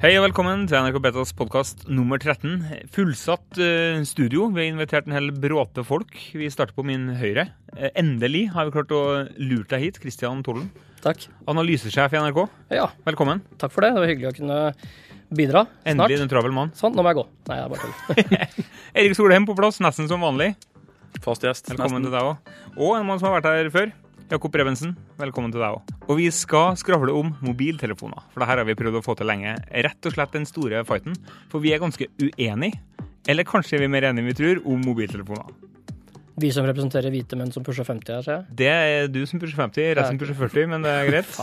Hei og velkommen til NRK Betas podkast nummer 13. Fullsatt eh, studio. Vi har invitert en hel bråte folk. Vi starter på min høyre. Eh, endelig har vi klart å lure deg hit, Kristian Tollen. Takk. Analysesjef i NRK. Ja, Velkommen. takk for det. Det var hyggelig å kunne bidra. Endelig Snart. en travel mann. Sånn, nå må jeg gå. Nei, jeg er bare tull. Erik Solheim på plass, nesten som vanlig. Fast gjest. Velkommen nesten. til deg òg. Og en mann som har vært her før. Jakob Revensen, velkommen til deg òg. Og vi skal skravle om mobiltelefoner, for det her har vi prøvd å få til lenge. Rett og slett den store fighten, for vi er ganske uenige. Eller kanskje vi er mer enige enn vi tror, om mobiltelefoner. Vi som representerer hvite menn som pusher 50 her, ser jeg. Det er du som pusher 50, resten pusher 40, men det er greit.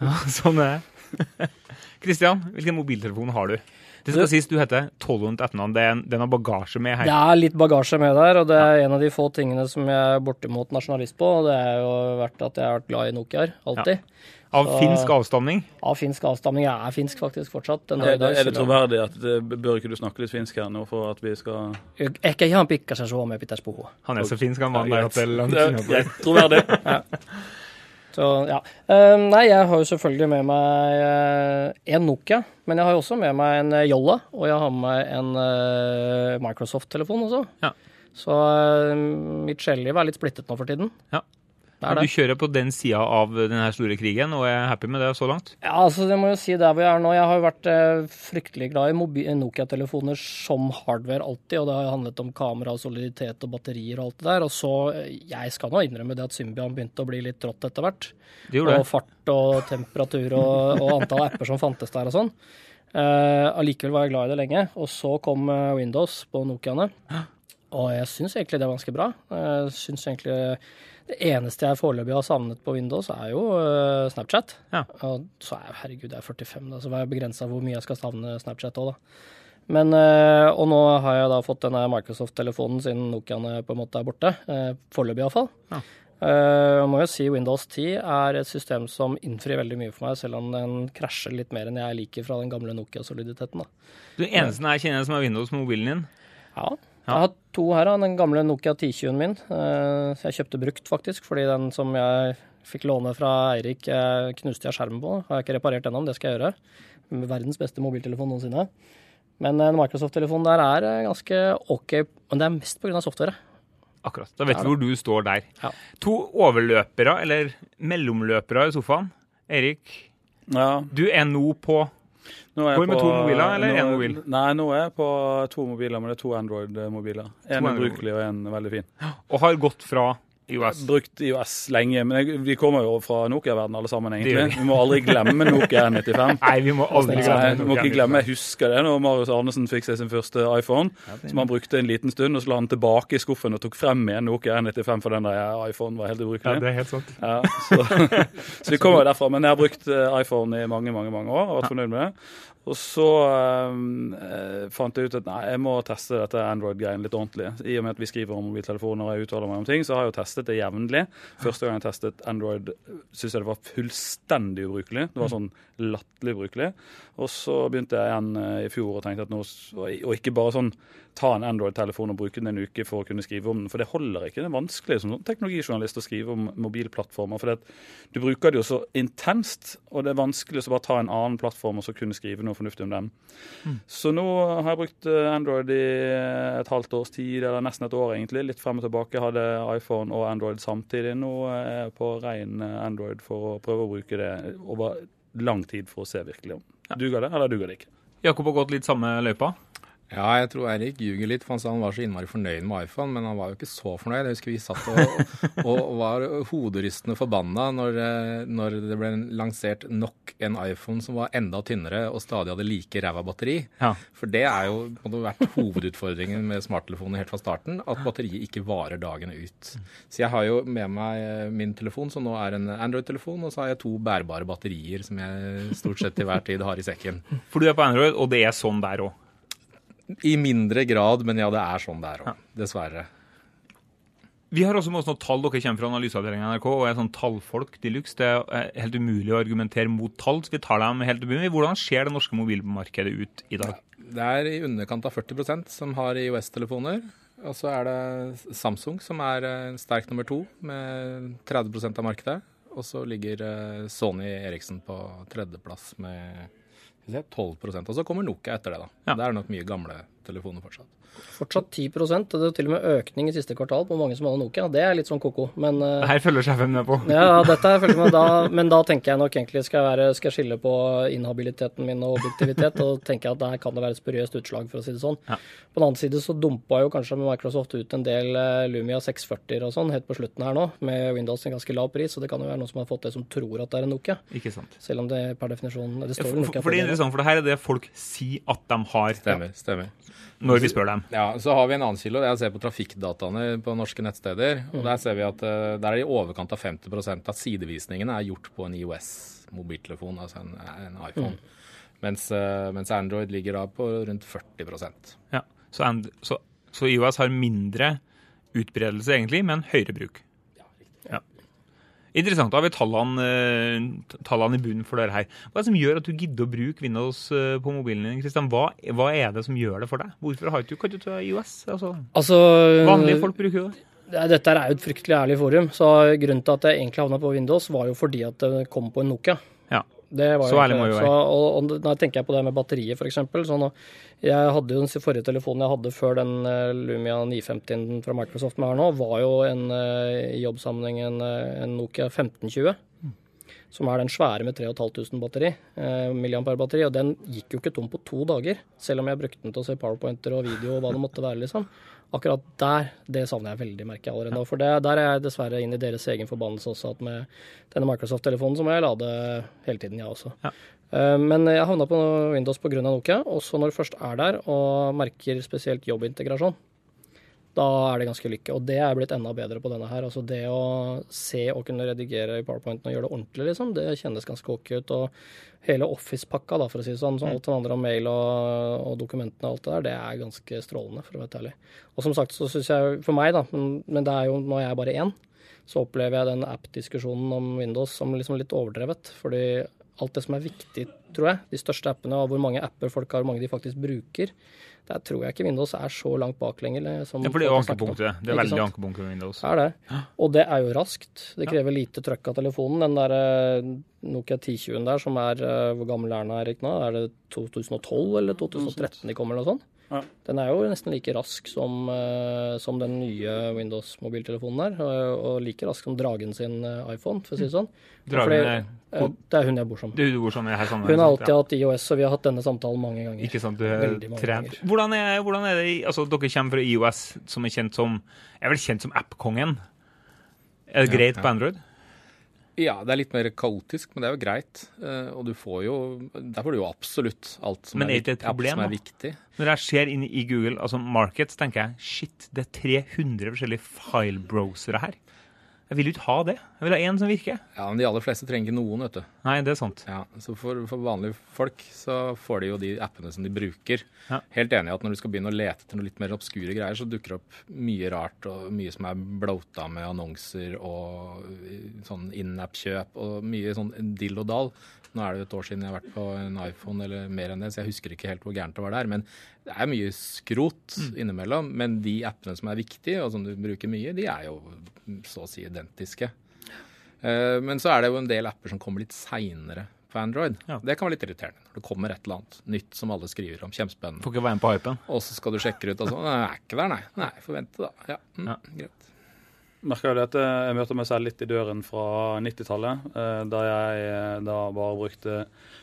Ja, sånn er det. Kristian, hvilken mobiltelefon har du? Det skal sies du heter Tollund til etternavn. Det er en- det er noe bagasje med her. Det er litt bagasje med der, og det er en av de få tingene som jeg er bortimot nasjonalist på. Og det er jo vært at jeg har vært glad i Nokiaer. Alltid. Av Så- finsk avstamning. Av finsk avstamning. Jeg er finsk faktisk fortsatt. Den Er er det troverdig at det, bør ikke du snakke litt finsk her nå for at vi skal Ikke ihan pikka seg så med Pitterspo. Han er så finsk, han Ja, der oppe. det er Så ja. um, nei, jeg har jo selvfølgelig med meg eh, en Nokia, men jeg har jo også med meg en Jolla, Yolla, og jeg har med meg en uh, Microsoft-telefon også. Ja. Så eh, mitt skjelliv er litt splittet nå for tiden. Ja. Du kjører på den sida av denne store krigen og er happy med det så langt? Ja, altså det må jeg si der hvor jeg er nå. Jeg har jo vært eh, fryktelig glad i Nokia-telefoner som hardware alltid, og det har jo handlet om kamera, og soliditet og batterier og alt det der. Og så, eh, jeg skal nå innrømme det at Symbian begynte å bli litt trått etter hvert. Det gjorde og fart og temperatur og, og antall apper som fantes der og sånn. Eh, Allikevel var jeg glad i det lenge. Og så kom eh, Windows på Nokiaene. Og jeg syns egentlig det var ganske bra. Jeg synes egentlig Det eneste jeg foreløpig har savnet på Windows, er jo eh, Snapchat. Ja. Og så er jeg, herregud, jeg er 45, da, så var jeg begrensa hvor mye jeg skal savne Snapchat òg, da. Men, eh, og nå har jeg da fått denne Microsoft-telefonen siden Nokiaene på en måte er borte. eh, Foreløpig iallfall. Ja. Jeg må jo si Windows 10 er et system som innfrir veldig mye for meg, selv om den krasjer litt mer enn jeg liker fra den gamle Nokia-soliditeten. Du er eneste jeg kjenner som er Windows, mobilen din. Ja. Jeg har to her, da. Den gamle Nokia 1020-en min. Uh, jeg kjøpte brukt, faktisk, fordi den som jeg fikk låne fra Eirik, eh, knuste jeg skjermen på. Har jeg ikke reparert ennå, men det skal jeg gjøre. Verdens beste mobiltelefon noensinne. Men en Microsoft-telefon der er eh, ganske OK, men det er mest pga. software. Akkurat. Da vet Ja, vi hvor du står der. Ja. To overløpere, eller mellomløpere i sofaen. Erik, Ja, du er nå på nå er Går med på- to mobiler, eller én mobil? Nei, nå er jeg på to mobiler, men det er to Android-mobiler. En Android- ubrukelig og en veldig fin. Og har gått fra IOS. Brukt IOS lenge, men jeg, vi kommer jo fra Nokia-verden alle sammen, egentlig. Vi må aldri glemme Nokia N95. Nei, vi må aldri Nei, Nokia. du må ikke glemme, Jeg husker det når Marius Arnesen fikk seg sin første iPhone, som han brukte en liten stund, og så la han tilbake i skuffen og tok frem igjen Nokia N95, for den der iPhone var helt ubrukelig. Ja, det er helt sant. Ja, så, så vi kommer jo derfra. Men jeg har brukt eh, iPhone i mange mange, mange år og vært fornøyd med det. Og så eh, fant jeg ut at nei, jeg må teste dette Android-greien litt ordentlig. I og med at vi skriver om mobiltelefoner og jeg uttaler meg om ting, så har jeg jo testet det jevnlig. Første gang jeg testet Android, syntes jeg det var fullstendig ubrukelig. Det var sånn latterlig ubrukelig. Og så begynte jeg igjen eh, i fjor og tenkte at nå Og ikke bare sånn ta en Android-telefon og bruke den en uke for å kunne skrive om den, for det holder ikke. Det er vanskelig som sånn teknologijournalist å skrive om mobilplattformer. For det, du bruker det jo så intenst, og det er vanskelig å bare ta en annen plattform og så kunne skrive noe fornuftig om den. Så nå har jeg brukt eh, Android i et halvt års tid, eller nesten et år egentlig. Litt frem og tilbake. Hadde iPhone og Android samtidig. Nå er jeg på ren eh, Android for å prøve å bruke det over lang tid for å se virkelig om duger det, eller duger det ikke. Jakob har gått litt samme løypa. Ja, jeg tror Eirik ljuger litt, for han sa han var så innmari fornøyd med iPhone, men han var jo ikke så fornøyd. Jeg husker vi satt og, og var hoderystende forbanna når, eh, når det ble lansert nok en iPhone som var enda tynnere og stadig hadde like ræva batteri. Ja. For det er jo hadde vært hovedutfordringen med smarttelefoner helt fra starten, at batteriet ikke varer dagene ut. Så jeg har jo med meg eh, min telefon, som nå er en Android-telefon, og så har jeg to bærbare batterier som jeg stort sett til hver tid har i sekken. For du er på Android, og det er sånn der òg. I mindre grad, men ja, det er sånn det er òg. Dessverre. Vi har også med oss noen tall. Dere kommer fra analyseavdelingen NRK og er sånn tallfolk de luxe. Det er helt umulig å argumentere mot tall, så vi tar dem helt umulig. Hvordan ser det norske mobilmarkedet ut i dag? Det er i underkant av 40% som har IOS-telefoner. Og så er det Samsung som er eh, sterk nummer to, med 30% av markedet. Og så ligger eh, Sony Eriksen på tredjeplass med 12 Og så kommer Nokia etter det, da. Ja. Det er nok mye gamle telefoner fortsatt. Fortsatt 10% det er til og med økning i siste kvartal på mange som hadde Nokia. Det er litt sånn ko-ko. Men eh, Det her følger sjefen med på. Ja, dette er følger med da, men da tenker jeg nok egentlig skal jeg, være, skal jeg skille på inhabiliteten min og objektivitet, og tenker jeg at der kan det være et spuriøst utslag, for å si det sånn. Ja. På den annen side så dumpa jo kanskje Microsoft ut en del eh, Lumia 640 og sånn helt på slutten her nå, med Windows en ganske lav pris, og det kan jo være noen som har fått det som tror at det er en Nokia, Ikke sant. selv om det per definisjon Det står For, for, Nokia for det er interessant, for det her er det folk sier at de har, Stemmer. stemmer. Når vi spør dem. Ja, Så har vi en annen kilo. Det er å se på trafikkdataene på norske nettsteder. og Der ser vi at uh, der er i overkant av 50% av sidevisningene er gjort på en IOS-mobiltelefon, altså en, en iPhone. Mens, uh, mens Android ligger da på rundt 40% Ja. Så, and, så, så IOS har mindre utbredelse, egentlig, men høyere bruk. Interessant. Da har vi tallene, eh, tallene i bunnen for dere her. Hva er det som gjør at du gidder å bruke Windows eh, på mobilen din? Kristian? Hva, hva er det som gjør det for deg? Hvorfor har du ikke du ta IOS? Altså, Altså, vanlige folk bruker jo det. Dette er jo et fryktelig ærlig forum, så grunnen til at jeg egentlig havna på Windows, var jo fordi at det kom på en Nokia. Ja. Det var Så ærlig må vi være. Og, og da tenker jeg på det med batteriet, f.eks. Sånn, jeg hadde jo den forrige telefonen jeg hadde før den eh, Lumia 950 fra Microsoft med her nå, var jo en, eh, i jobbsammenheng en, eh, en Nokia 1520. Som er den svære med 3500 batteri, eh, milliampere-batteri. Og den gikk jo ikke tom på to dager, selv om jeg brukte den til å se powerpointer og video og hva det måtte være, liksom. Akkurat der, det savner jeg veldig, merker jeg allerede nå. For det, der er jeg dessverre inn i deres egen forbannelse også, at med denne Microsoft-telefonen så må jeg lade hele tiden, jeg også. Ja. Eh, Men jeg havna på Windows pga. Nokia, også når du først er der og merker spesielt jobbintegrasjon, da er det ganske lykke. Og det er blitt enda bedre på denne her. Altså det å se og kunne redigere i PowerPointen og gjøre det ordentlig, liksom, det kjennes ganske ok ut. Og hele Office-pakka, da, for å si det sånn, så alt det andre om mail og, og dokumentene og alt det der, det er ganske strålende, for å være ærlig. Og som sagt så syns jeg, for meg, da, men, men det er jo når jeg er bare én, så opplever jeg den app-diskusjonen om Windows som liksom litt overdrevet. Fordi alt det som er viktig, tror jeg, de største appene og hvor mange apper folk har, hvor mange de faktisk bruker, der tror jeg ikke Windows er så langt bak lenger. eh, Som Ja, for det er jo ankepunktet. Det er veldig ankepunktet med Windows. Er det. Og det er jo raskt. Det krever lite trøkk av telefonen. Den der eh, Nokia 1020-en der, som er eh, Hvor gammel er den, Erik, nå? Er det 2012 eller 2013 de kommer, eller noe sånt? Ja. Den er jo nesten like rask som, eh, som den nye Windows-mobiltelefonen der. Og, og like rask som Dragen sin eh, iPhone, for å si det sånn. Dragen er Eh, Det er hun jeg bor sammen med. Er du bor sammen med her sammen. Hun har alltid alltid hatt IOS, og vi har hatt denne samtalen mange ganger. Ikke sant, du er trent. Hvordan er, hvordan er det altså Dere kommer fra IOS, som er kjent som er vel kjent som app-kongen. Er det Ja, greit ja. på Android? Ja, det er litt mer kaotisk, men det er jo greit. Eh, Og du får jo Der får du jo absolutt alt som, Men er, er et vik- alt problem, som er viktig. Når jeg ser inn i Google, altså Markets, tenker jeg shit, det er 300 forskjellige file-browsere her. Jeg vil jo ikke ha det. Jeg vil ha én som virker. Ja, Men de aller fleste trenger ikke noen, vet du. Nei, det er sant. Ja, så for, for vanlige folk så får de jo de appene som de bruker. Ja. Helt enig i at når du skal begynne å lete etter noe litt mer obskure greier, så dukker det opp mye rart og mye som er blota med annonser og eh, sånn in-app-kjøp og mye sånn dill og dall. Nå er det jo et år siden jeg har vært på en iPhone eller mer enn det, så jeg husker ikke helt hvor gærent det var der. Men det er mye skrot innimellom. Men de appene som er viktige, og som du bruker mye, de er jo så å si identiske. Eh, Men så er det jo en del apper som kommer litt seinere på Android. Ja. Det kan være litt irriterende når det kommer et eller annet nytt som alle skriver om. Kjempespennende. Får ikke være med på hypen. Og så skal du sjekke ut, og så Nei, jeg er ikke der, nei. Nei, får vente, da. Ja, mm, Ja. greit. Merker jo det at eh, jeg møter meg selv litt i døren fra 90-tallet, eh, da jeg eh, da bare brukte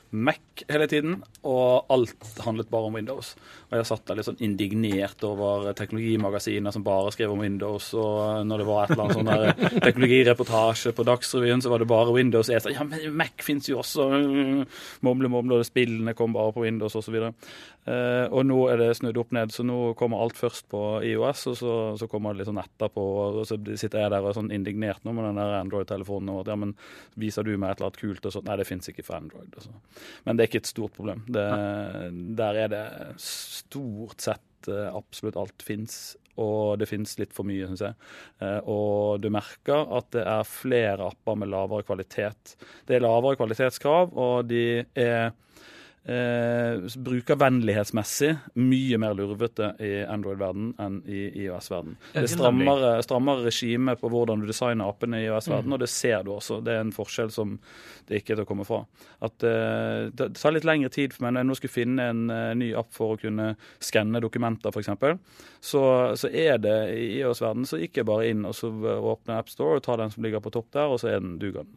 Mac hele tiden, og alt handlet bare om Windows. Og jeg satt der litt sånn indignert over teknologimagasiner som bare skrev om Windows, og når det var et eller annet sånn der teknologireportasje på Dagsrevyen, så var det bare Windows. Jeg sa ja, men Mac fins jo også. Mumle, mumle, og spillene kom bare på Windows osv. Eh, og nå er det snudd opp ned, så nå kommer alt først på IOS, og så, så kommer det litt sånn etterpå. Og så sitter jeg der og er sånn indignert nå med den der Android-telefonen. Og at, ja, men viser du meg et eller annet kult? Og så, nei, det fins ikke for Android. Og så. Men det er ikke et stort problem. Det, der er det stort sett eh, absolutt alt fins. Og det fins litt for mye, syns jeg. Eh, og du merker at det er flere apper med lavere kvalitet. Det er lavere kvalitetskrav, og de er eh, brukervennlighetsmessig mye mer lurvete i Android-verden enn i IOS-verden. Det er strammere, strammere regime på hvordan du designer appene i IOS-verden, mm. og det ser du også. Det er en forskjell som det ikke er til å komme fra. At eh, Det tar litt lengre tid for meg når jeg nå skulle finne en uh, ny app for å kunne skanne dokumenter, f.eks. Så, så er det i IOS-verden så gikk jeg bare inn og så åpner AppStore og tar den som ligger på topp der, og så er den duger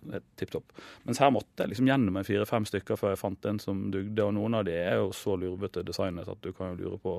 tipp topp. Mens her måtte jeg liksom gjennom en fire-fem stykker før jeg fant en som dugde, og noen av de er jo så lurvete designet at du kan jo lure på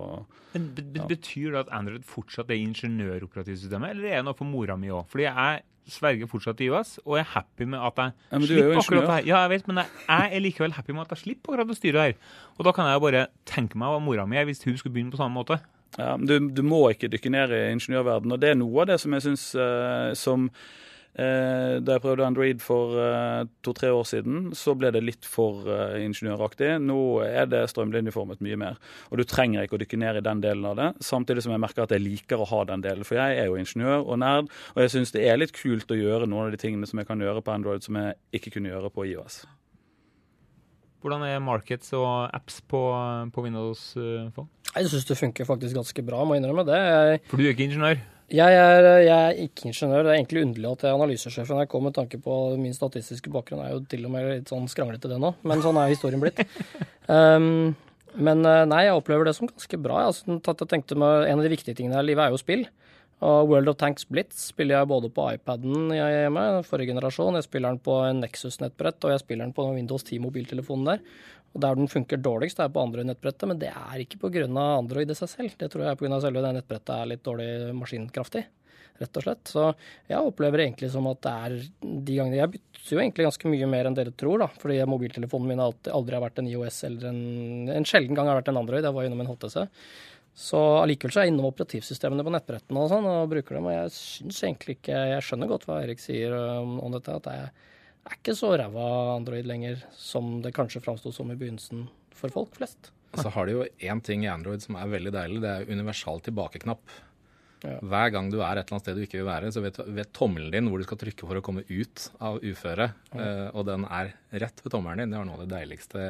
Men ja. Betyr det at Android fortsatt er ingeniøroperativsystemet, eller er det noe for mora mi òg? Fordi jeg sverger fortsatt til IOS, og jeg er happy med at jeg ja, slipper akkurat det her. Ja, jeg vet, men jeg, jeg, er likevel happy med at jeg slipper akkurat å styre her. Og da kan jeg jo bare tenke meg hva mora mi er hvis hun skulle begynne på samme måte. Ja, du, du må ikke dykke ned i ingeniørverdenen, og det er noe av det som jeg syns uh, som Eh, da jeg prøvde Android for eh, to-tre år siden, så ble det litt for eh, ingeniøraktig. Nå er det strømlinjeformet mye mer. Og du trenger ikke å dykke ned i den delen av det. Samtidig som jeg merker at jeg liker å ha den delen. For jeg er jo ingeniør og nerd, og jeg syns det er litt kult å gjøre noen av de tingene som jeg kan gjøre på Android som jeg ikke kunne gjøre på IOS. Hvordan er markets og apps på, på Windows Phone? Jeg syns det funker faktisk ganske bra, må innrømme det. For du er ikke ingeniør? Jeg er, jeg er, ikke ingeniør. Det er egentlig underlig at jeg er analysesjef i NRK med tanke på min statistiske bakgrunn. er jo til og med litt sånn skranglete, det nå. Men sånn er historien blitt. Um, men eh, nei, jeg opplever det som ganske bra. Altså, jeg tenkte med, En av de viktige tingene her i livet er jo spill. Og World of Tanks Blitz spiller jeg både på iPaden hjemme, forrige generasjon, jeg spiller den på en Nexus-nettbrett, og jeg spiller den på Windows 10-mobiltelefonen der. Og Der den funker dårligst, er på andre nettbrettet, men det er ikke pga. Android i seg selv. Det tror jeg er pga. selve det nettbrettet er litt dårlig maskinkraftig, rett og slett. Så jeg opplever egentlig som at det er de gangene Jeg bytter jo egentlig ganske mye mer enn dere tror, da. Fordi mobiltelefonen min alltid, aldri har vært en IOS eller en En sjelden gang har vært en Android. Jeg var innom en HTC. Så allikevel så er jeg innom operativsystemene på nettbrettene og sånn, og bruker dem. Og jeg syns egentlig ikke Jeg skjønner godt hva Erik sier om, om dette. at jeg er ikke så ræva Android lenger som det kanskje framsto som i begynnelsen for folk flest. Så har de jo én ting i Android som er veldig deilig. Det er universal tilbakeknapp. Ja. Hver gang du er et eller annet sted du ikke vil være, så vet, vet, tommelen din hvor du skal trykke for å komme ut av uføret. Ja. Uh, og den er rett ved tommelen din. Det var noe av det deiligste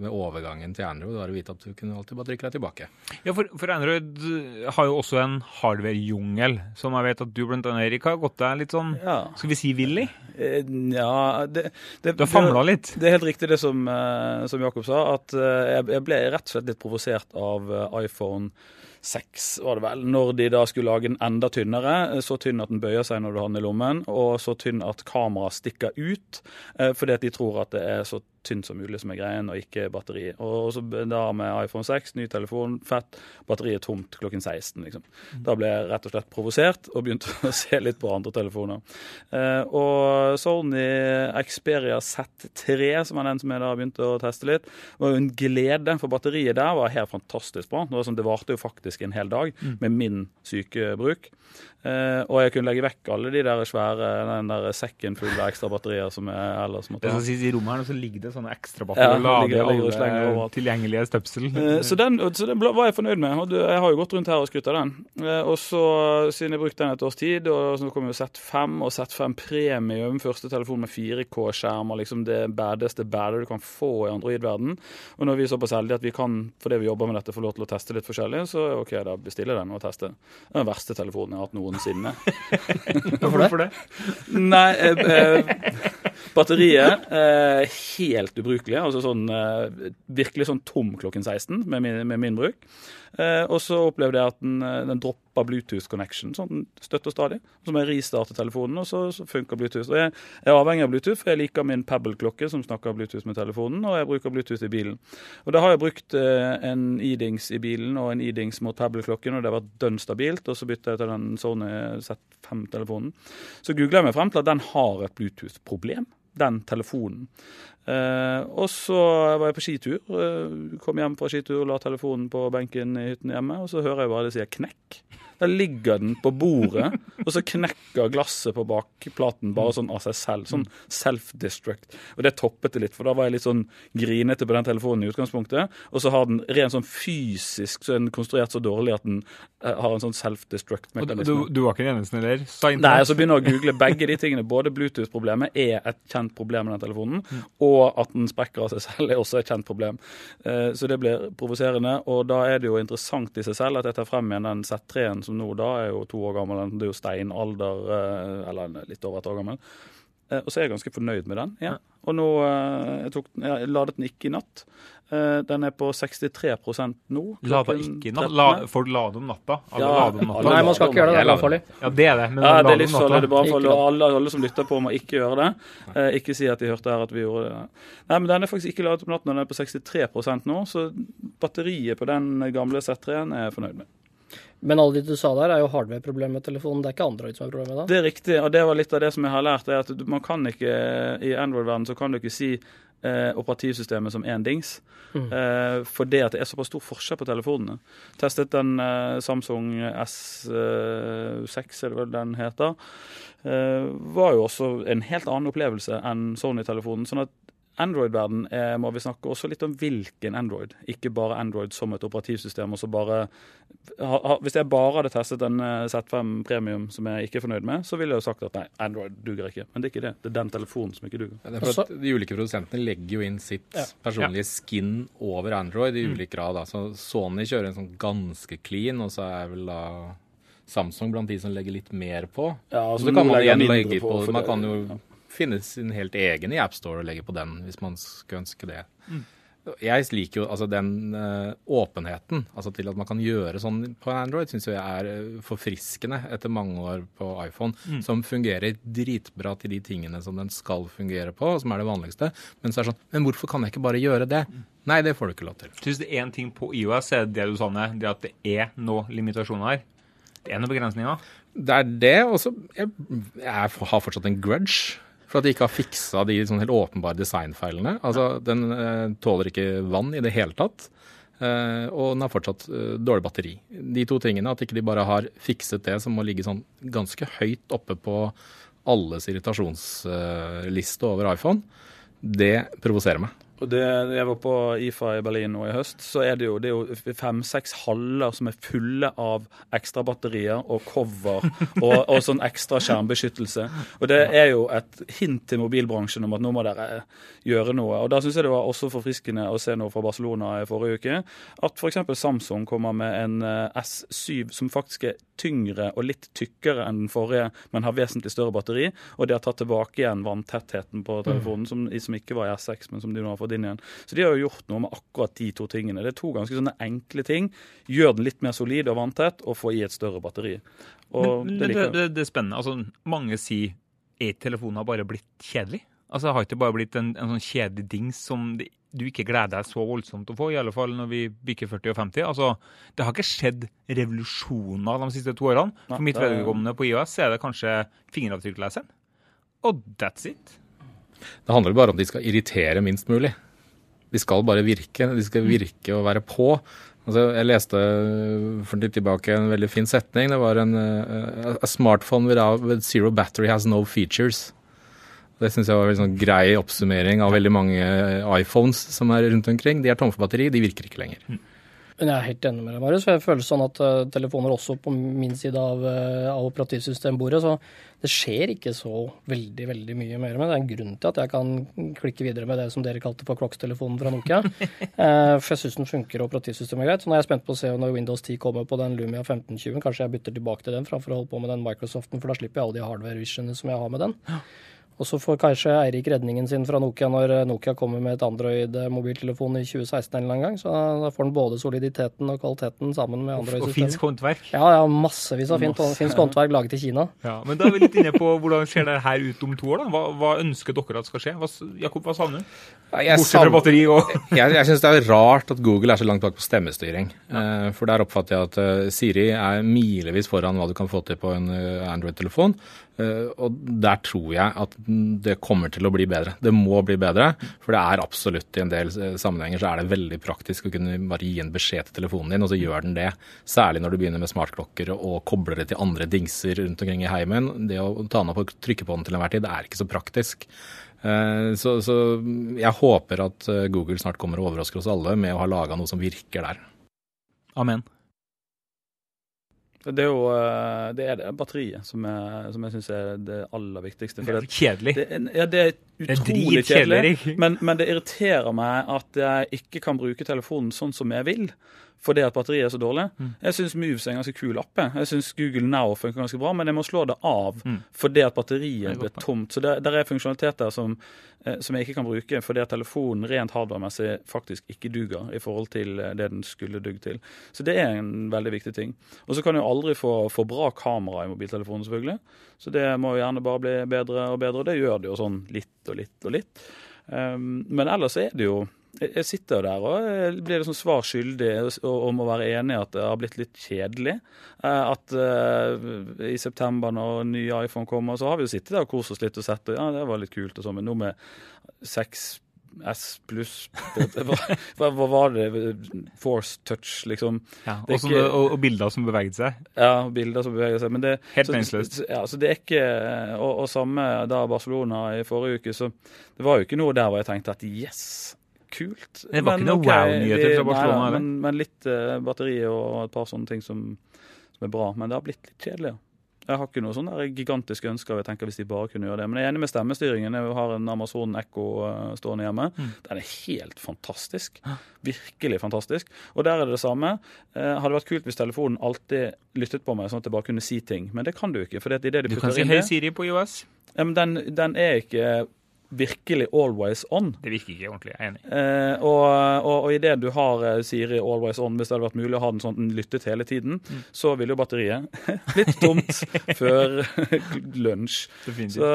med overgangen til Android. Det var å vite at du kunne alltid bare trykke deg tilbake. Ja, for, for Android har jo også en hardware-jungel, som jeg vet at du blant annet, Erik, har gått deg litt sånn, ja. skal vi si, vill i? Eh, ja det, det, Du har famla litt? Det er helt riktig det som, som Jakob sa, at jeg, jeg ble rett og slett litt provosert av iPhone seks, var det vel, når de da skulle lage den enda tynnere. Så tynn at den bøyer seg når du har den i lommen, og så tynn at kameraet stikker ut. Eh, fordi at de tror at det er så tynt som mulig som er greien, og ikke batteri. Og så da med iPhone 6, ny telefon, fett, batteriet tomt klokken 16. liksom. Da ble jeg rett og slett provosert og begynte å se litt på andre telefoner. Eh, og Sony Xperia Z3, som er den som jeg da begynte å teste litt, var jo en glede, for batteriet der var helt fantastisk bra. Det, sånn, det varte jo faktisk en hel dag mm. med min sykebruk. Uh, og jeg kunne legge vekk alle de der svære den der sekken full av ekstra batterier som jeg ellers måtte ha. Det som I rommet her så ligger det sånne ekstra batterier ja, alle tilgjengelige støpsel. Uh, så, den, så den var jeg fornøyd med. Jeg har jo gått rundt her og skrytt av den. Uh, og så, siden jeg brukte den et års tid, og så kom jo Z5 og Z5 Premium, første telefon med 4K-skjermer, liksom det badeste badet du kan få i Android-verden. Og når vi er såpass heldige at vi kan, fordi vi jobber med dette, få lov til å teste litt forskjellig, så OK, da bestiller den og teste. Det er den verste telefonen jeg har hatt noensinne. Hvorfor det? Nei, eh, eh, batteriet eh, helt ubrukelig. Altså sånn eh, virkelig sånn tom klokken 16 med min, med min bruk. Eh, og så opplevde jeg at den, eh, den droppa Bluetooth connection sånn støtt og stadig. Så må jeg restarte telefonen, og så, så funker Bluetooth. Og jeg, jeg er avhengig av Bluetooth, for jeg liker min Pebble-klokke som snakker Bluetooth med telefonen, og jeg bruker Bluetooth i bilen. Og da har jeg brukt eh, en Edings i bilen og en Edings mot Pebble-klokken, og det har vært dønn stabilt. Og så bytta jeg til den Sony Z5-telefonen. Så googla jeg meg frem til at den har et Bluetooth-problem den telefonen. Eh, og så var jeg på skitur. Eh, kom hjem fra skitur, la telefonen på benken i hytten hjemme, og så hører jeg bare det sier 'knekk'. Der ligger den på bordet, og så knekker glasset på bakplaten bare sånn av seg selv. Sånn self-destruct. Og det toppet det litt, for da var jeg litt sånn grinete på den telefonen i utgangspunktet. Og så har den rent sånn fysisk så er den konstruert så dårlig at den eh, har en sånn self-destruct-mekanisme. Du, du, var ikke den eneste, eller? Nei, så begynner jeg å google begge de tingene. Både Bluetooth-problemet er et kjent problem med den telefonen. og at den sprekker av seg selv, er også et kjent problem. Eh, så det blir provoserende. Og da er det jo interessant i seg selv at jeg tar frem igjen den Z3-en som nå da er jo to år gammel. Det er jo steinalder, eh, eller litt over et år gammel. Eh, og så er jeg ganske fornøyd med den. ja. Og nå jeg, tok, jeg ladet den ikke i natt. Den er på 63 nå. Lada ikke i natt? La, du lader om natta? Alle ja, om natta. Nei, man skal ikke gjøre det. Det er. Ja, det er det. Men ja, det er livsfarlig. Det er bare for alle, alle, som lytter på, må ikke gjøre det. Nei. ikke si at de hørte her at vi gjorde det. Nei, men den er faktisk ikke ladet om natten. Den er på 63% nå, så batteriet på den gamle Z3-en er jeg fornøyd med. Men alle de du sa der, er jo hardware-problemet med telefonen. Det er ikke Android som er problemet da? Det er riktig, og det var litt av det som jeg har lært. er at man kan ikke, I Android-verdenen så kan du ikke si eh, operativsystemet som én dings. Mm. Eh, for det at det er såpass stor forskjell på telefonene. Testet den eh, Samsung S6, er det vel den heter. Eh, var jo også en helt annen opplevelse enn Sony-telefonen. sånn at Android-verden må vi snakke også litt om hvilken Android, ikke bare Android som et operativsystem. og så bare, ha, ha, Hvis jeg bare hadde testet en eh, Z5 Premium som jeg ikke er fornøyd med, så ville jeg jo sagt at nei, Android duger ikke. Men det er ikke det. Det er den telefonen som ikke duger. Ja, det er for at De ulike produsentene legger jo inn sitt ja. personlige skin over Android i mm. ulik grad. Så Sony kjører en sånn ganske clean, og så er vel da Samsung blant de som legger litt mer på. Ja, altså, så kan man igjen legge på, på Man kan jo ja finne sin helt egen i AppStore og legge på den, hvis man skulle ønske det. Mm. Jeg liker jo altså den uh, åpenheten, altså til at man kan gjøre sånn på Android, syns jeg er uh, forfriskende etter mange år på iPhone, mm. som fungerer dritbra til de tingene som den skal fungere på, som er det vanligste. Men så er det sånn Men hvorfor kan jeg ikke bare gjøre det? Mm. Nei, det får du ikke lov til. Syns det er én ting på IOS, er det du sa, det at det er noen limitasjoner her? Det er noen begrensninger? Det er det. Og så jeg, jeg har fortsatt en grudge for at de ikke har fiksa de sånn helt åpenbare designfeilene. Altså, Den eh, tåler ikke vann i det hele tatt. Eh, og den har fortsatt eh, dårlig batteri. De to tingene, at ikke de bare har fikset det som må ligge sånn ganske høyt oppe på alles irritasjonsliste over iPhone, det provoserer meg. Og det, Jeg var på IFA i Berlin nå i høst. Så er det jo, jo fem-seks haller som er fulle av ekstra batterier og cover og, og, sånn ekstra skjermbeskyttelse. Og det er jo et hint til mobilbransjen om at nå må dere gjøre noe. Og Da syns jeg det var også forfriskende å se noe fra Barcelona i forrige uke. At f.eks. Samsung kommer med en eh, S7 som faktisk er tyngre og litt tykkere enn den forrige, men har vesentlig større batteri. Og de har tatt tilbake igjen vanntettheten på telefonen, som, som ikke var i S6, men som de nå har fått inn igjen. Så de har jo gjort noe med akkurat de to tingene. Det er to ganske sånne enkle ting. Gjør den litt mer solid og vanntett, og få i et større batteri. Men, det, det, det, det, er spennende. Altså, mange sier er telefonen har bare blitt kjedelig? Altså, det Har ikke bare blitt en, en sånn kjedelig dings som det du ikke gleder deg så voldsomt å få, i alle fall når vi bikker 40 og 50. Altså, Det har ikke skjedd revolusjoner de siste to årene. For mitt vedkommende på IOS er det kanskje fingeravtrykkleseren. Og that's it. Det handler bare om at de skal irritere minst mulig. De skal bare virke. De skal virke og være på. Altså, jeg leste for litt tilbake en veldig fin setning. Det var en uh, A smartphone without, with zero battery has no features. Det syns jeg var en sånn grei oppsummering av veldig mange iPhones som er rundt omkring. De er tomme for batteri, de virker ikke lenger. Mm. Men jeg er helt enig med deg, Marius. Jeg føler sånn at uh, telefoner også på min side av, uh, av operativsystembordet, så det skjer ikke så veldig veldig mye mer med det. er en grunn til at jeg kan klikke videre med det som dere kalte for klokkstelefonen fra Nokia. uh, for jeg syns den funker operativsystemet er greit. Så nå er jeg spent på å se når Windows 10 kommer på den Lumia 1520. Kanskje jeg bytter tilbake til den framfor å holde på med den Microsoften, for da slipper jeg alle de hardware-visionene som jeg har med den. Og så får kanskje Eirik redningen sin fra Nokia når Nokia kommer med et Android-mobiltelefon i 2016 eller en gang. Så da får den både soliditeten og kvaliteten sammen med Android-systemet. Og finsk håndverk? Ja, ja, massevis av Masse. finsk håndverk laget i Kina. Ja, Men da er vi litt inne på hvordan ser det her ut om to år, da? Hva, hva ønsker dere at skal skje? Hva, Jakob, hva savner du? Bortsett fra batteri og Jeg, jeg syns det er rart at Google er så langt bak på stemmestyring. Ja. Uh, for der oppfatter jeg at Siri er milevis foran hva du kan få til på en Android-telefon. Og der tror jeg at det kommer til å bli bedre. Det må bli bedre. For det er absolutt i en del uh, sammenhenger så er det veldig praktisk å kunne bare gi en beskjed til telefonen din, og så gjør den det. Særlig når du begynner med smartklokker og kobler det til andre dingser rundt omkring i heimen. Det å ta den opp og trykke på den til enhver tid, det er ikke så praktisk. Uh, så, så jeg håper at Google snart kommer og overrasker oss alle med å ha laga noe som virker der. Amen. Det er jo eh, det, er det batteriet som, er, som jeg syns er det aller viktigste. det er kjedelig. Det, ja, det er utrolig dritkjedelig, kjedelig. Men, men det irriterer meg at jeg ikke kan bruke telefonen sånn som jeg vil. Fordi at batteriet er så dårlig. Mm. Jeg syns Moves er en ganske kul app. jeg. Syns Google Now funker ganske bra, men jeg må slå det av Mm. fordi at batteriet er blir tomt. Så det, der er funksjonaliteter som, eh, som jeg ikke kan bruke fordi at telefonen rent hardwaremessig faktisk ikke duger i forhold til eh, det den skulle dugd til. Så det er en veldig viktig ting. Og så kan du aldri få, få bra kamera i mobiltelefonen, selvfølgelig. Så det må jo gjerne bare bli bedre og bedre, og det gjør det jo sånn litt og litt og litt. Um, men ellers er det jo jeg sitter der og blir liksom svar skyldig og, må være enig i at det har blitt litt kjedelig. Eh, At eh, i september når ny iPhone kommer, så har vi jo sittet der og kost oss litt og sett og ja, det var litt kult og sånn, men nå med 6S pluss hva, hva var det? Force touch, liksom. Ja, Det er og, ikke- og, og bilder som beveget seg. Ja, bilder som beveget seg. Men det, Helt meningsløst. Ja, så det er ikke og, og samme da Barcelona i forrige uke, så det var jo ikke noe der hvor jeg tenkte at yes, kult. Det var Men ikke noe okay, wow-nyheter fra Barcelona, nei? Men, men litt uh, batteri og et par sånne ting som, som er bra. Men det har blitt litt kjedelig, ja. Jeg har ikke noe sånn gigantiske ønsker. Jeg tenker hvis de bare kunne gjøre det. Men jeg er enig med stemmestyringen. Jeg har en Amazon Echo eh, stående hjemme. Mm. Den er helt fantastisk. Virkelig fantastisk. Og der er det det samme. Eh, hadde vært kult hvis telefonen alltid lyttet på meg, sånn at jeg bare kunne si ting. Men det kan du ikke. for det er det de Du kan si hei Siri på IOS. ja, men den, den er ikke virkelig always on. Det virker ikke ordentlig, jeg er enig. Eh, og, og, og idet du har eh, Siri always on, hvis det hadde vært mulig å ha den sånn den lyttet hele tiden, Mm. så ville jo batteriet blitt tomt før lunsj. Så,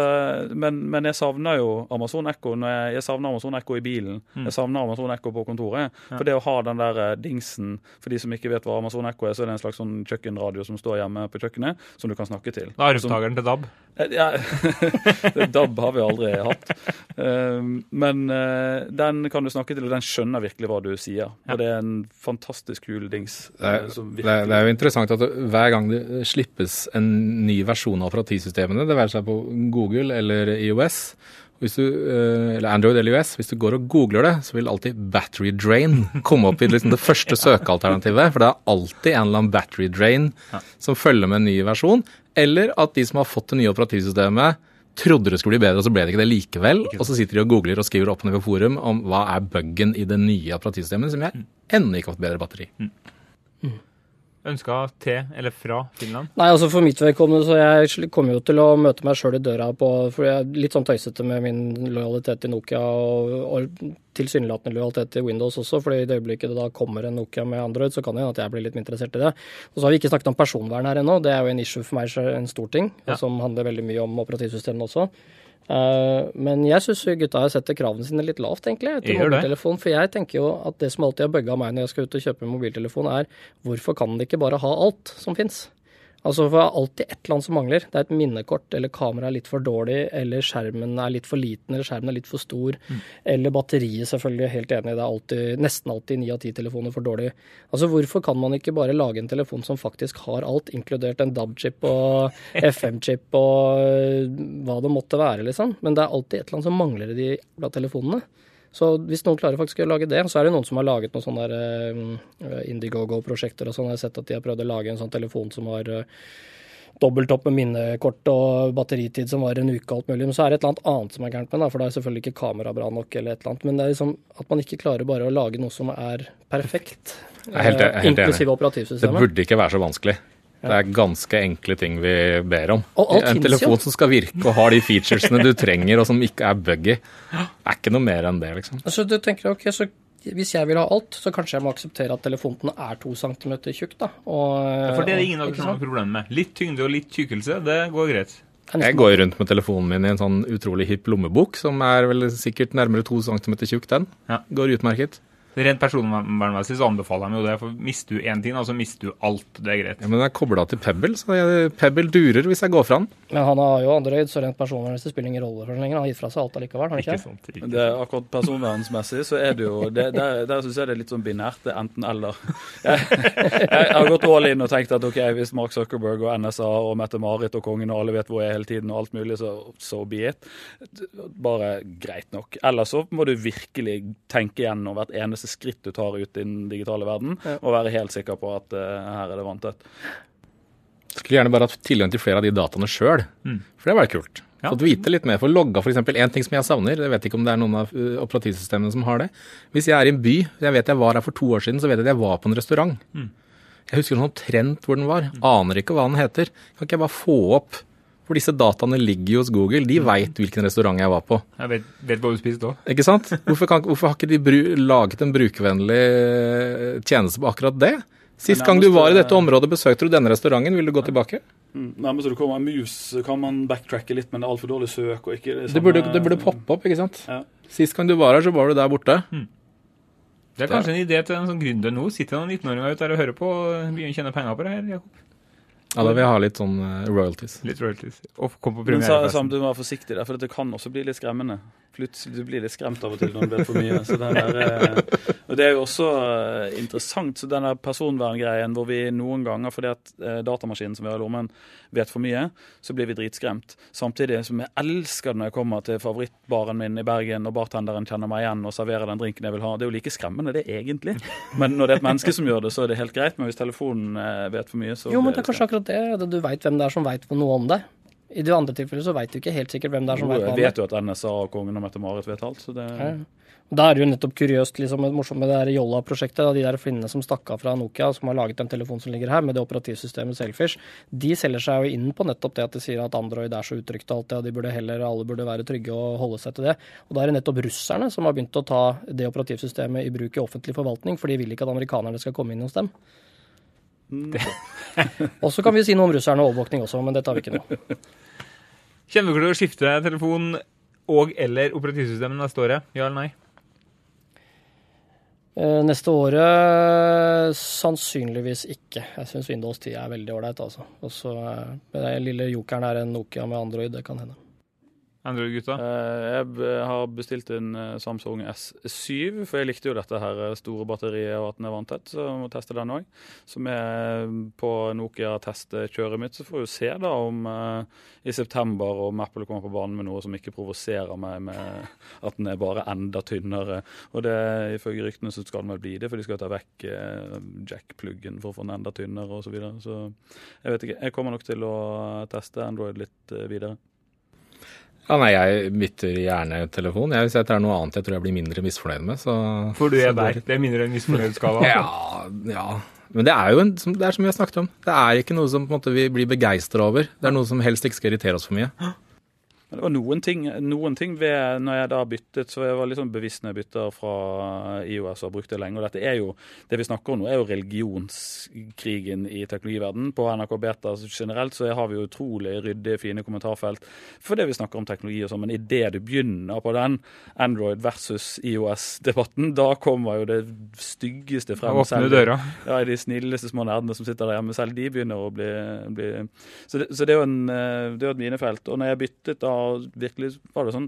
men, men jeg savner jo Amazon Echo når jeg, jeg savner Amazon Echo i bilen. Mm. Jeg savner Amazon Echo på kontoret. For det å ha den der eh, dingsen For de som ikke vet hva Amazon Echo er, så er det en slags sånn kjøkkenradio som står hjemme på kjøkkenet, som du kan snakke til. Da er arvtakeren til DAB. Eh, Ja, DAB har vi aldri hatt. Um, Men eh, den kan du snakke til, og den skjønner virkelig hva du sier. Og det er en fantastisk kul dings. Det er, eh, det, er, det er jo interessant at hver gang det slippes en ny versjon av operativsystemene, det være seg på Google eller IOS, hvis du, eh, eller Android eller IOS, hvis du går og googler det, så vil alltid battery drain komme opp i liksom det første søkealternativet. For det er alltid en eller annen battery drain som følger med en ny versjon. Eller at de som har fått det nye operativsystemet, trodde det skulle bli bedre, og så ble det ikke det likevel. Og så sitter de og googler og skriver opp ned på forum om hva er buggen i det nye operativsystemet, som jeg ennå ikke har fått bedre batteri. Ønska til eller fra Finland. Nei, altså for mitt vedkommende, så jeg kommer jo til å møte meg sjøl i døra på For jeg er litt sånn tøysete med min lojalitet til Nokia og, og tilsynelatende lojalitet til Windows også, fordi i det øyeblikket det da kommer en Nokia med Android, så kan det hende at jeg blir litt mer interessert i det. Og så har vi ikke snakket om personvern her ennå. Det er jo en issue for meg, så en stor ting, Ja. som handler veldig mye om operativsystemene også. Eh, men jeg syns gutta setter kravene sine litt lavt, egentlig, til mobiltelefon. For jeg tenker jo at det som alltid har bugga meg når jeg skal ut og kjøpe mobiltelefon, er hvorfor kan de ikke bare ha alt som fins? Altså, for det er alltid et eller annet som mangler. Det er et minnekort, eller kameraet er litt for dårlig, eller skjermen er litt for liten, eller skjermen er litt for stor. Eller batteriet, selvfølgelig. Helt enig. Det er alltid, nesten alltid ni av ti telefoner for dårlig. Altså, hvorfor kan man ikke bare lage en telefon som faktisk har alt, inkludert en DAB-chip og FM-chip og øh, hva det måtte være, liksom? Men det er alltid et eller annet som mangler i de telefonene. Så hvis noen klarer faktisk å lage det, så er det noen som har laget noen sånne der, eh, Indiegogo-prosjekter og sånn. Jeg har sett at de har prøvd å lage en sånn telefon som har eh, dobbelt opp med minnekort og batteritid som var en uke og alt mulig. Men så er det et eller annet annet som er gærent med den, for da er selvfølgelig ikke kamera bra nok eller et eller annet. Men det er liksom at man ikke klarer bare å lage noe som er perfekt. Jeg er helt- jeg er eh, helt enig. Inklusive Det burde ikke være så vanskelig. Det er ganske enkle ting vi ber om. Og alt en finnes telefon jo. som skal virke og har de featuresene du trenger, og som ikke er buggy, er ikke noe mer enn det, liksom. Altså, du tenker, ok, så hvis jeg vil ha alt, så kanskje jeg må akseptere at telefonen er to centimeter tjukk, da. Og, For det er det ingen av dere som har problemer med. Litt tyngde og litt tykkelse, det går greit. Jeg går rundt med telefonen min i en sånn utrolig hipp lommebok, som er vel sikkert nærmere to centimeter tjukk, den. Ja. Går utmerket. Rent personvernmessig så anbefaler de jo det, for mister du én ting, så altså mister du alt. Det er greit. Ja, men den er kobla til Pebble, så jeg, Pebble durer hvis jeg går fra den. Men han har jo Android, så rent personvernmessig spiller ingen rolle for den lenger. Han har gitt fra seg alt allikevel, har han ikke? Ikke sant. Ikke. Det er akkurat personvernsmessig så er det jo det, Der, der syns jeg det er litt sånn binært. Det er enten-eller. Jeg, jeg har gått all in og tenkt at ok, hvis Mark Zuckerberg og NSA og Mette-Marit og kongen og alle vet hvor jeg er hele tiden og alt mulig, så so be it. Bare greit nok. Eller så må du virkelig tenke gjennom hvert eneste skritt du tar ut i den digitale verden, Ja. og være helt sikker på at eh, her er det vanntett. Skulle gjerne bare hatt tilgang til flere av de dataene sjøl, Mm. for det var kult. Ja. Fått vite litt mer. For logga f.eks. en ting som jeg savner, jeg vet ikke om det er noen av uh, operativsystemene som har det. Hvis jeg er i en by, jeg vet jeg var her for to år siden, så vet jeg at jeg var på en restaurant. Jeg husker sånn omtrent hvor den var. Aner ikke hva den heter. Kan ikke jeg bare få opp For disse dataene ligger jo hos Google. De veit hvilken restaurant jeg var på. Jeg vet, vet hva du spiste òg. Ikke sant? Hvorfor, kan, hvorfor har ikke de bru, laget en brukervennlig eh, tjeneste på akkurat det? Sist gang du var i dette området, besøkte du denne restauranten, vil du gå tilbake? Mm. Nærmest så det kommer en mus, kan man backtracke litt, men det er altfor dårlig søk. og ikke Det burde, det burde poppe opp, ikke sant? Ja. Sist gang du var her, så var du der borte. Det er kanskje en idé til en sånn gründer nå. Sitter noen 19-åringer ute der og hører på og begynner å tjene penger på det her. Jakob. Ja, da vil jeg ha litt sånn eh, royalties. Litt royalties. Og kom på Men sa- premierefesten. samtidig må du være forsiktig der, for det kan også bli litt skremmende. Plutselig du blir litt skremt av og til når det blir for mye. Så den der, eh, og det er jo også eh, interessant, så den der personverngreien hvor vi noen ganger, fordi at eh, datamaskinen som vi har i lommen, vet for mye, så blir vi dritskremt. Samtidig som jeg elsker det når jeg kommer til favorittbaren min i Bergen, og bartenderen kjenner meg igjen og serverer den drinken jeg vil ha. Det er jo like skremmende, det, egentlig. Men når det er et menneske som gjør det, så er det helt greit. Men hvis telefonen vet for mye, så Jo, men det er kanskje akkurat det. Du veit hvem det er som veit noe om deg. I det andre tilfellet så veit du ikke helt sikkert hvem det er som veit jeg vet jo at NSA og kongen og Mette-Marit vet alt, så det Ja. Da er det jo nettopp kuriøst, liksom, det morsomme med det der Jolla-prosjektet. De der finnene som stakk av fra Nokia, som har laget den telefonen som ligger her, med det operativsystemet Selfish, de selger seg jo inn på nettopp det at de sier at Android er så utrygt og alt det, og de burde heller, alle burde være trygge og holde seg til det. Og da er det nettopp russerne som har begynt å ta det operativsystemet i bruk i offentlig forvaltning, for de vil ikke at amerikanerne skal komme inn hos dem. og så kan vi si noe om russerne og overvåkning også, men det tar vi ikke nå. Kjenner du til å skifte telefon og eller operativsystem neste året? Ja eller nei? Eh, Neste året sannsynligvis ikke. Jeg syns Windows 10 er veldig ålreit, altså. Og så eh, den lille jokeren er en Nokia med Android, det kan hende. Android-gutta? Eh, Jeg har bestilt en eh, Samsung S7, for jeg likte jo dette her eh, store batteriet og at den er vanntett, så jeg må teste den òg. Så med på Nokia-testkjøret mitt så får vi se da om i september om Apple kommer på banen med noe som ikke provoserer meg med at den er bare enda tynnere. Og det ifølge ryktene så skal den vel bli det, for de skal ta vekk jack-pluggen for å få den enda tynnere osv. Så, videre. så jeg vet ikke. Jeg kommer nok til å teste Android litt videre. Ja, nei, jeg bytter gjerne telefon. Jeg, hvis jeg tar noe annet jeg tror jeg blir mindre misfornøyd med, så For du er der. Det er mindre enn misfornøyd-skala. Ja, ja. Men det er jo en, det er som vi har snakket om. Det er ikke noe som måte, vi blir begeistra over. Det er noe som helst ikke skal irritere oss for mye. Men det var noen ting, noen ting ved når jeg da byttet, så jeg var litt sånn bevisst når jeg bytter fra IOS og har brukt det lenge. Og dette er jo, det vi snakker om nå, er jo religionskrigen i teknologiverdenen. På NRK Beta generelt så har vi jo utrolig ryddige, fine kommentarfelt for det vi snakker om teknologi og sånn. Men idet du begynner på den Android versus IOS-debatten, da kommer jo det styggeste frem. Åpne Selv- døra. ja, de snilleste små nerdene som sitter der hjemme, selv de begynner å bli, bli så, det, så det er jo en, eh, det er et minefelt. Og når jeg byttet, da virkelig var det sånn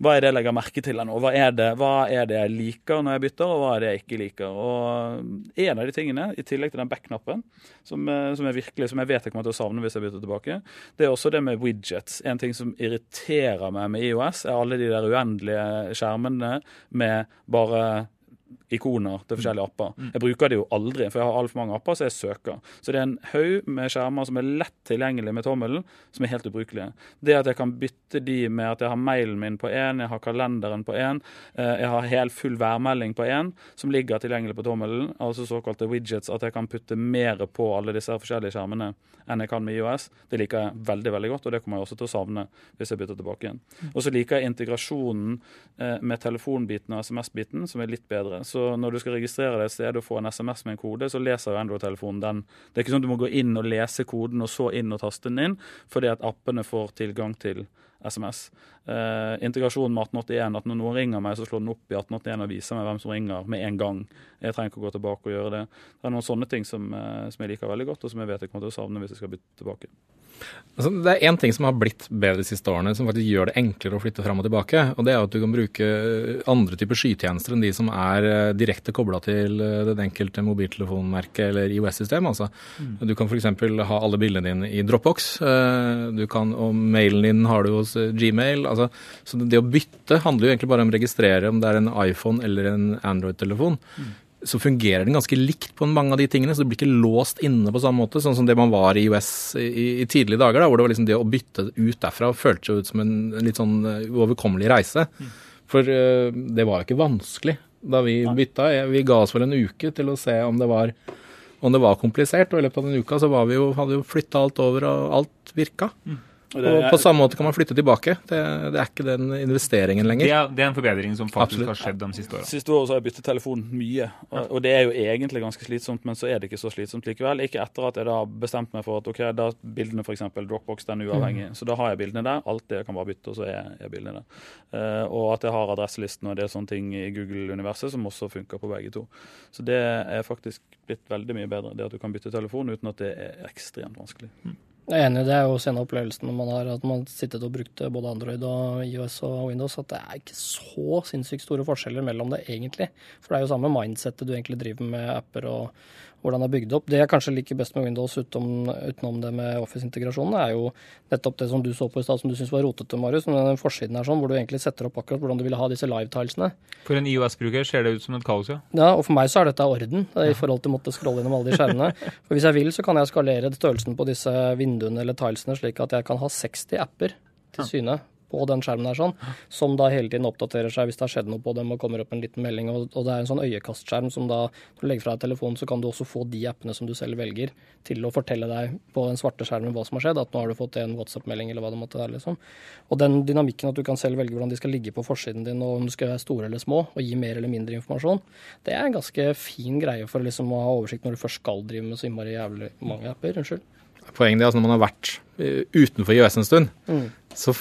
Hva er det jeg legger merke til her nå? Hva er, det, hva er det jeg liker når jeg bytter, og hva er det jeg ikke liker? Og en av de tingene, i tillegg til den back-knappen, som, eh, som virkelig, som jeg vet jeg kommer til å savne hvis jeg bytter tilbake, det er også det med widgets. En ting som irriterer meg med IOS, er alle de der uendelige skjermene med bare ikoner til forskjellige apper. Jeg bruker det jo aldri, for jeg har altfor mange apper, så jeg søker. Så det er en haug med skjermer som er lett tilgjengelig med tommelen, som er helt ubrukelige. Det at jeg kan bytte de med at jeg har mailen min på én, jeg har kalenderen på én, eh, jeg har helt full værmelding på én, som ligger tilgjengelig på tommelen, altså såkalte widgets, at jeg kan putte mer på alle disse forskjellige skjermene enn jeg kan med IOS, det liker jeg veldig veldig godt, og det kommer jeg også til å savne hvis jeg bytter tilbake igjen. Og så liker jeg integrasjonen eh, med telefonbiten og SMS-biten, som er litt bedre. Så når du skal registrere deg et sted og få en SMS med en kode, så leser jo Android-telefonen den. Det er ikke sånn at du må gå inn og lese koden, og så inn og taste den inn, fordi at appene får tilgang til SMS. Eh, integrasjonen med 1881, at når noen ringer meg, så slår den opp i 1881 og viser meg hvem som ringer med en gang. Jeg trenger ikke å gå tilbake og gjøre det. Det er noen sånne ting som, eh, som jeg liker veldig godt, og som jeg vet jeg kommer til å savne hvis jeg skal bytte tilbake. Altså, det er én ting som har blitt bedre de siste årene, som faktisk gjør det enklere å flytte fram og tilbake. og Det er at du kan bruke andre typer skytjenester enn de som er eh, direkte kobla til det den enkelte mobiltelefonmerket eller IOS-system. Altså. Du kan f.eks. ha alle bildene dine i Dropbox. eh, Du kan, og mailen din har du hos eh, Gmail. Altså, så det å bytte handler jo egentlig bare om å registrere om det er en iPhone eller en Android-telefon. Så fungerer den ganske likt på mange av de tingene. Så du blir ikke låst inne på samme måte, sånn som det man var i US i, i tidlige dager. da, Hvor det var liksom det å bytte ut derfra føltes jo ut som en, en litt sånn eh, uoverkommelig reise. Mm. For uh, det var jo ikke vanskelig da vi bytta. Vi ga oss vel en uke til å se om det var, om det var komplisert. Og i løpet av den uka så vi jo, hadde vi jo flytta alt over, og alt virka. Mm. Og, og på samme måte kan man flytte tilbake. Det, det er ikke den investeringen lenger. Det er, det er en forbedring som faktisk Absolutt. har skjedd de siste årene. Siste året har jeg byttet telefon mye, og, og, det er jo egentlig ganske slitsomt, men så er det ikke så slitsomt likevel. Ikke etter at jeg da har bestemt meg for at ok, da bildene f.eks. Dropbox den er uavhengig. Mm. Så da har jeg bildene der. Alt det jeg kan bare bytte, og så er, er bildene der. Uh, og at jeg har adresselisten og det er sånne ting i Google-universet som også funker på begge to. Så det er faktisk blitt veldig mye bedre, det at du kan bytte telefon uten at det er ekstremt vanskelig. Mm. Jeg er enig, det er jo senere opplevelsen man har at man sittet og brukte både Android og IOS og Windows, at det er ikke så sinnssykt store forskjeller mellom det, egentlig. For det er jo samme mindsettet du egentlig driver med apper og hvordan det er bygd opp. Det jeg kanskje liker best med Windows utenom, utenom det med Office-integrasjonen, er jo nettopp det som du så på i stad, som du syns var rotete, Marius. Men den forsiden er sånn, hvor du egentlig setter opp akkurat hvordan du vil ha disse live-tilesene. For en IOS-bruker ser det ut som et kaos, ja? Ja, og for meg så er dette orden, i forhold til å måtte scrolle gjennom alle de skjermene. For hvis jeg vil, så kan jeg skalere størrelsen på disse vinduene eller tilesene slik at jeg kan ha 60 apper til syne på den skjermen der, sånn, som da hele tiden oppdaterer seg hvis det har skjedd noe på dem og kommer opp en liten melding. Og, og det er en sånn øyekastskjerm som da, når du legger fra deg telefonen, så kan du også få de appene som du selv velger, til å fortelle deg på den svarte skjermen hva som har skjedd. At nå har du fått en WhatsApp-melding eller hva det måtte være. liksom. Og den dynamikken at du kan selv velge hvordan de skal ligge på forsiden din, og om de skal være store eller små, og gi mer eller mindre informasjon, det er en ganske fin greie for liksom å ha oversikt når du først skal drive med så innmari jævlig mange apper. Unnskyld poenget er altså når man har vært eh, utenfor IOS en stund, mm. så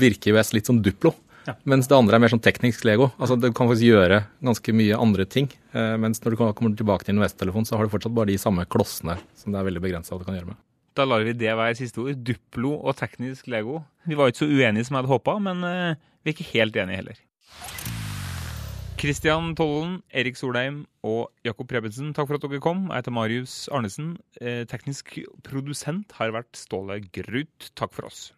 virker IOS litt som Duplo. Ja. Mens det andre er mer sånn teknisk Lego. Altså Du kan faktisk gjøre ganske mye andre ting. Eh, mens når du kommer tilbake til en IOS-telefon, så har du fortsatt bare de samme klossene som det er veldig begrensa hva du kan gjøre med. Da lar vi det være siste ord. Duplo og teknisk Lego. Vi var ikke så uenige som jeg hadde håpa, men eh, vi er ikke helt enige heller. Kristian Tollen, Erik Solheim og Jakob Prebensen, takk for at dere kom. Jeg heter Marius Arnesen. Eh, teknisk produsent har vært Ståle Grut. Takk for oss.